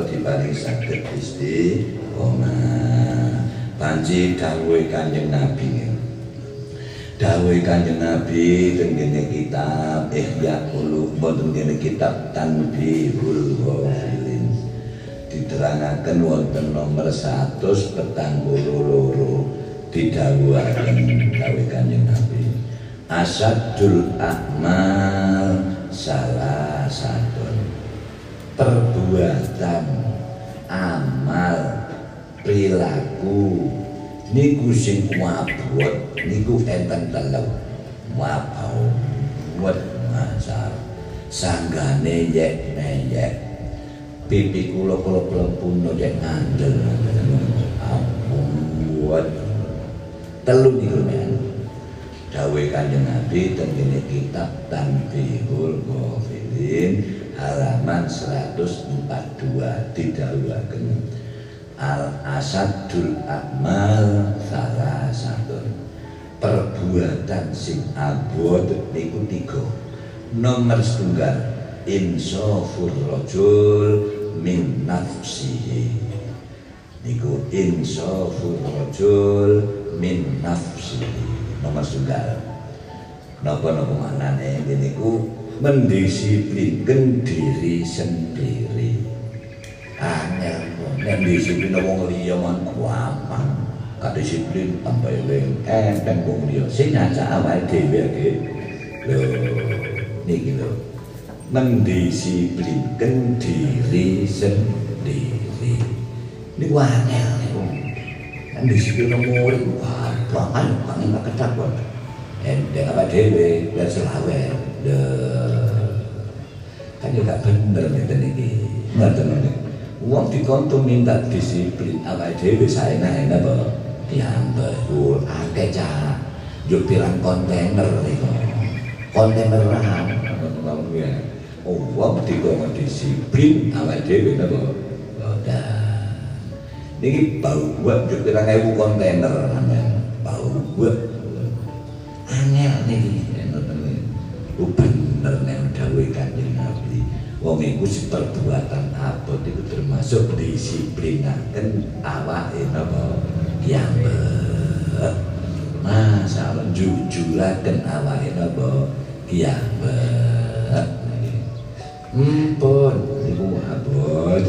kula diparing saged istiqomah panci dawuh Kanjeng Nabi. Dawuh Kanjeng Nabi teng kitab Ihya Ulum boten kene kitab Tanbihul Ghafilin. Diterangaken wonten nomor 100 petang loro didhawuhaken dawuh Kanjeng Nabi. Asadul akmal salah satu perbuatan amal perilaku. Niku sing wabot niku enten telu wabau buat masa sanggane yek neyek pipi kula kula pun yek ngandel. Ampun buat telu niku men dawe kanjeng Nabi tentang kitab Tanbihul Ghafilin halaman 142 didhawuhaken al asadul amal salah satu perbuatan sing abot niku tiga. Nomor setunggal insafur rajul min nafsihi. Niku insafur rajul min nafsihi. Nomor setunggal. Napa-napa maknane niku mendisiplinkan diri sendiri. Angel nek disiplin wong liya man gampang ka disiplin tambah eling enteng wong liya sing ngajak awake dhewe iki lho niki lho. Mendisiplinkan diri sendiri. Niku angel niku kan disiplin murid gampang kan bang ketakuan enteng apa dhewe biar selawe lho kan juga bener ngeten iki ngoten niku Wong dikontu minta disiplin awake dhewe saenak-enak apa? Ku akeh cah yo pirang kontainer niku kontainer ram oh wong dikon disiplin awake dhewe napa ora niki bau buat yo pirang ewu kontainer bau buat angel niki bener nek dawuh kanjeng Nabi. Wong iku perbuatan abot itu termasuk disiplinaken awake napa? Piyambak masalah jujuraken awake napa? Piyambak Mpun, niku abot.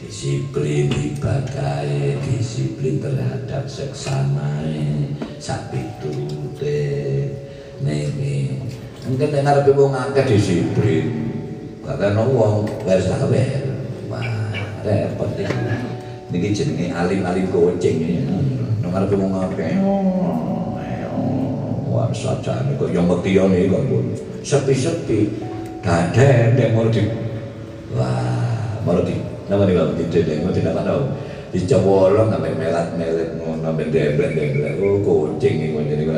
Disiplin ibadah disiplin terhadap seksamae sak pitute niki mungkin nek ngarepe wong akeh disiplin Kata wong wis gawe. Wah, repot iki. Niki jenenge alim-alim kucing iki. Nomor ku wong akeh. Wah, sajane kok yo metione kok pun. Sepi-sepi. Daden nek mau di Wah, mau di nama nih bang, di mau tidak tahu. Dicowolong sampai melat-melet ngono sampai debrek-debrek. Oh, kucing iki ngene iki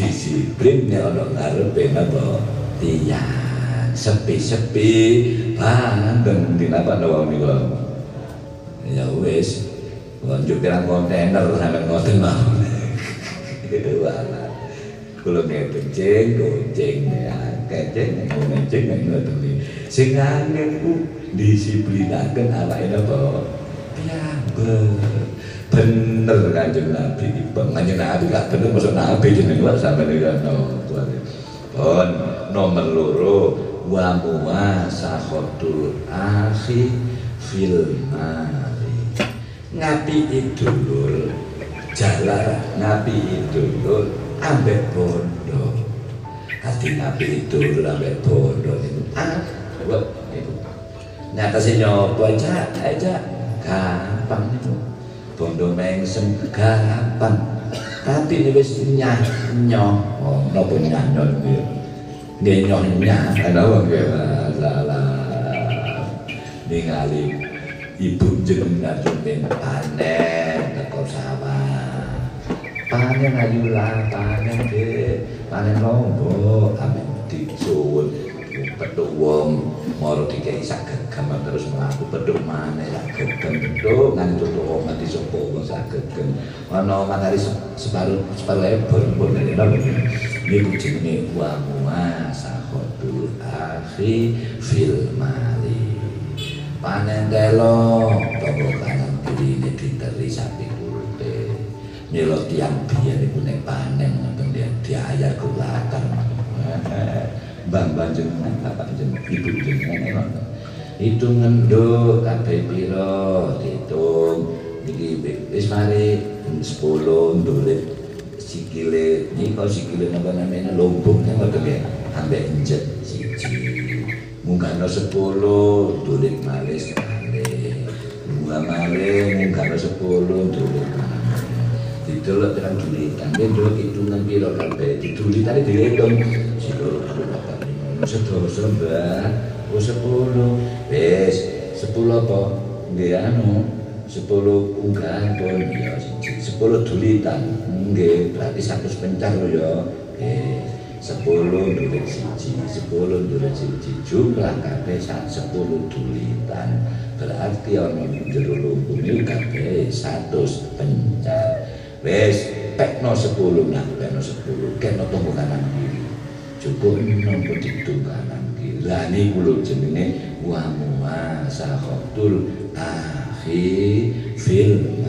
disiplin nek ana ngarepe napa tiyang sepi-sepi bandeng di apa doang nih ya wes lanjut pirang kontainer sampai ngoten mau. Itu anak kalau nih kencing kencing kencing nih ngoten nih sehingga aku disiplinakan apa ini apa piambel bener kanjeng nabi kanjeng nabi gak bener masuk nabi jeneng sampai nih kan pun nomor loro wa muwasahatul akhi fil mari ngapi idul jalar ngapi idul ambek bondo hati nabi itu ambek bondo itu takut itu nyatasi nyoba aja aja gampang itu bondo mengsem gampang tapi ini wis nyanyo oh, nopo nyanyo itu dia nyonya ada apa gitu lah lah ningali ibu jenengan jenengan panen teko sawah panen ayu lah panen de panen lombok ame disuwun petuk wong moro dikei sak gegem terus mlaku. Petuk maneh sak gegem petuk nganti tutuk wong nganti sapa wong sak gegem. Ana manari separuh separuh ebon pun niku jenenge wa muasahatul akhi fil mali. Panen telo toko kanan kiri nyelot tiang biar ibu nek panen ngoten dia diayar kulatan bang bang jenengan bapak jenengan ibu jenengan hitung ngenduk kabeh pira dihitung iki wis mari 10 ndulit sikile iki kok sikile napa namanya lombok ngoten ya ambek injet siji. Munggahno 10 ndulit malih sekali munggah malih munggahno 10 ndulit didelok terang dulitan nduk hitungan pira kabeh. Didulitane dihitung silo bapak sedoso mbah. Oh 10 wis. 10 apa? Nggih anu. Sepuluh unggahan pun ya. Sepuluh dulitan. Nggih berarti satu pencar ya. Sepuluh dulit siji. Sepuluh dulit siji. Jumlah kabeh sepuluh dulitan. Berarti jero lumpur iki kabeh satu pencar wis pekno sepuluh nah pekno sepuluh. Kena tunggu kanan kiri. Cukup nomor di kanan kiri. Lah ini kulo jenenge wa muasahatul ah fi fil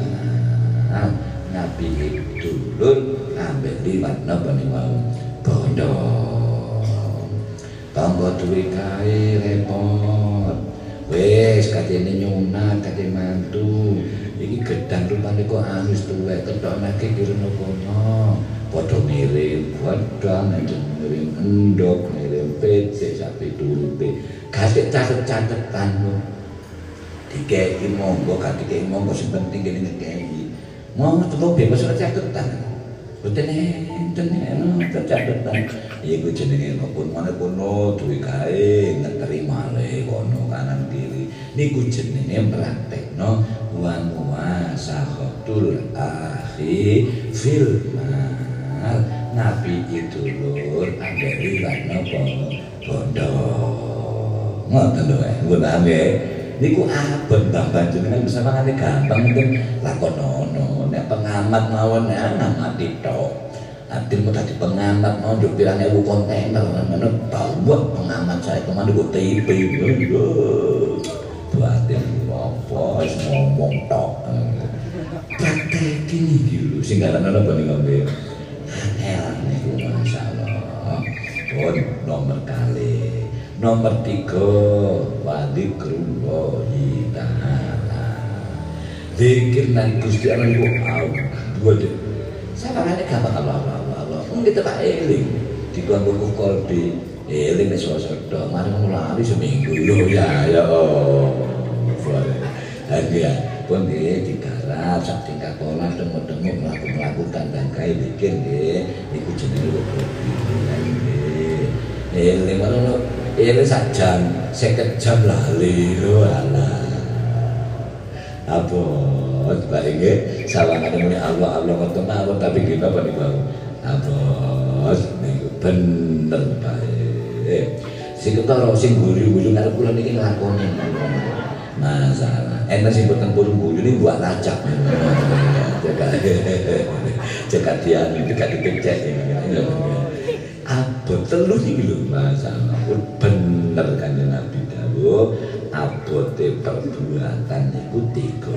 nabi dulur ambek liwat napa ning wau? Bondo tangga duwe kae repot. Wis katene nyunat kate mantu iki gedang rupane kok halus tuwe ketok nake kirene kono. Padha ngirim godang ngirim endok ngirim pece sapi turipe kasih catet-catetan dikei monggo gak dikei monggo sing penting kene ngekei mau teko bebas ora catetan. Boten enten eno catetan. Iku jenenge pun mana kono duwe gawe ngeterima le kono kanan kiri. Niku jenenge praktekno wa muasahatul akhi fil mal. Nabi itu lur ambek liwat napa bondo ngoten lho nggih niku abot Mbah Panjenengan bisa mangane gampang itu lakonono nek pengamat mawon ya ngamati tok. Adil mau tadi pengamat mau jauh pirang ewu kontainer. Mana bawa pengamat saya ke mana? Gue TIP buatin apa ngomong kini dulu sehingga kalah-kalah bani ngambil elan masya Allah pun oh, nomor kali. Nomor tiga wadi kerubah kita dikir nang gusti Allah itu au. Dua deh sama kan gak kalau Allah Allah Allah mungkin tempat eling di buku ukol di eling di sosok doh. mari mulai seminggu. Lo ya ya oh. Boleh. Lagi ya pun dia tiga masyarakat sak tingkat pola dengok-dengok melaku melakukan dan kai bikin deh iku jenenge hobi eh, eh lima ngono eh sak jam 50 jam lah lho alah. Apa baringe ada muni Allah Allah ngoten apa, tapi gimana nih bang? Apa niku bener eh si ketara sing guri-guri pulang kula niki masalah enak sing boten purun guru ini buat lacak. Jaga jaga dia dekat dipecek ini abot telu iki lho masalah bener kan Nabi dawuh abote perbuatan iku tiga.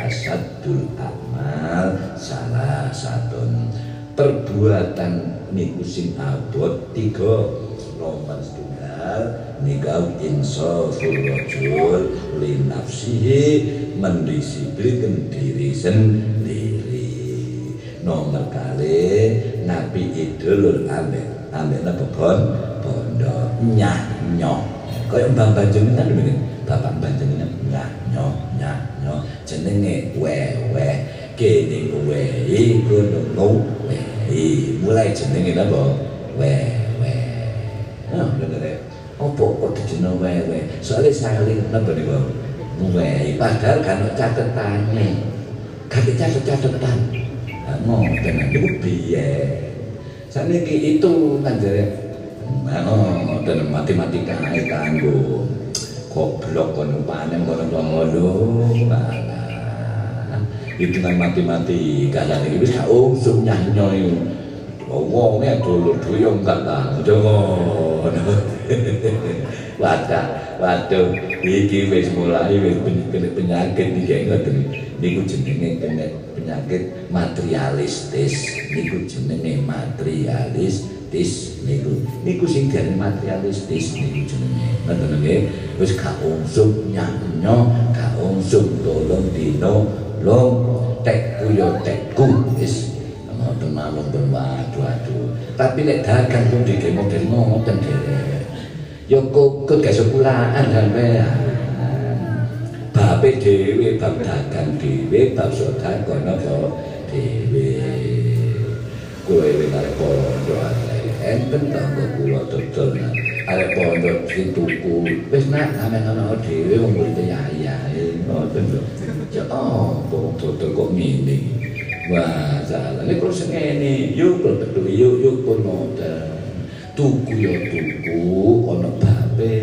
Asadul amal salah satu perbuatan niku sing abot tiga. Nomor nikau insaful rajul li nafsihi mendisiplin diri sendiri. Nomor kali nabi idul ambek ambek napa bon? Bondo nyah nyoh kaya mbah panjenengan lho bapak panjenengan nyah nyoh nyah nyoh jenenge wewe kene wewe kono wewe mulai jenenge napa? Wewe oh bener opo kok dijeneng wewe soalnya saling napa niku wewe padahal kan catetane kan catet-catetan ngoten niku piye? Saniki itu kan jare oh dan matematika ae kanggo goblok kono panen kono ngono hitungan matematika. Lan iki wis usum nyanyo wong nek dulur duyung gak ta ngono wadah waduh. Iki wis mulai wis penyakit iki ngoten. Niku jenenge kena penyakit materialistis niku jenenge materialistis niku. Niku sing diarani materialistis niku jenenge. Ngoten nggih? Wis gak ungsum nyanyo gak ungsum tolong dino long tekku yo tekku wis. Ngoten mawon ben waduh. Aduh tapi nek dagang pun model ngoten dhewe ya kokot gak sekulaan sampean bape dhewe bab dagang dhewe bab sedekah napa dhewe. Kula eling arep pondo enten ta kula dodol. Arep pondo sing tuku. Wis nak sampean ana dhewe wong murid yaya ngoten lho. Ya oh dodol kok ngene? Wah, salah. Ini kalau sengene, yuk betul, yuk yuk ngoten. Tuku ya tuku, ono babe.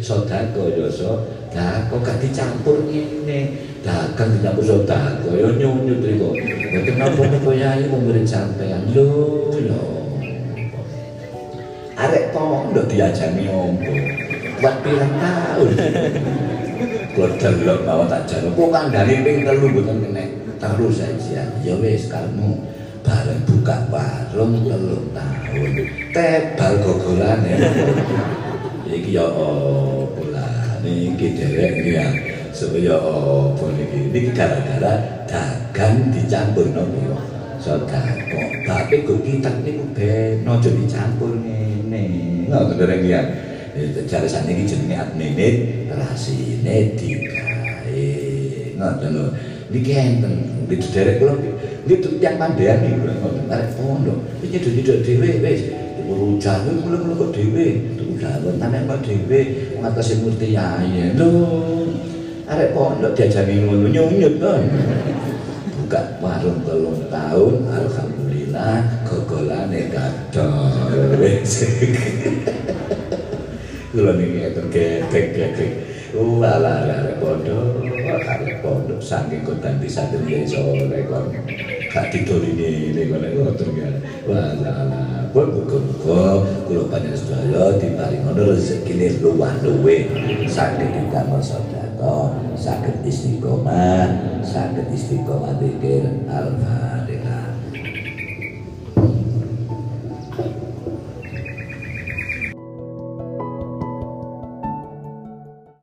Sodako ya sodako, gak dicampur ngene. Dagang dicampur sodako, ya nyunyut itu. Ya kenapa nih kok yai memberi sampean? Lho, lho. Arek pondok diajani ombo. Buat pirang tahun. Kalau delok bawa tak jano, kok kandani ping telu bukan kena. terus saja ya wis kamu bareng buka warung telung tahun tebal gogolan ya. Iki ya apa lah niki derek ya. Supaya apa niki niki gara-gara dagang dicampur nopo sodako tapi kok kita niku ben aja dicampur ngene. Ngoten derek ya. Jare sakniki jenenge adminit rasine digawe. Ngoten lho. Niki enten. Di derek kula niki yang mandean iki ngoten arek pondok. Iki nyedot dhewe wis. Urujan kuwi mulo-mulo kok dhewe. Tulan nang kok dhewe. Ngatasi murti ae lho arek pondok diajari ngono nyunyut kon buka warung telung tahun alhamdulillah gogolane kadol wis. Kula niki enten ketek-ketek Wala arek pondok, arek pondok saking kodan di satria sore kon. Gak didolini ini kon ngoten kan. Wala pun muga-muga kula panjenengan sedaya diparing ngono rezekine luwah luwe saged didamel sedekah, saged istiqomah, saged istiqomah zikir al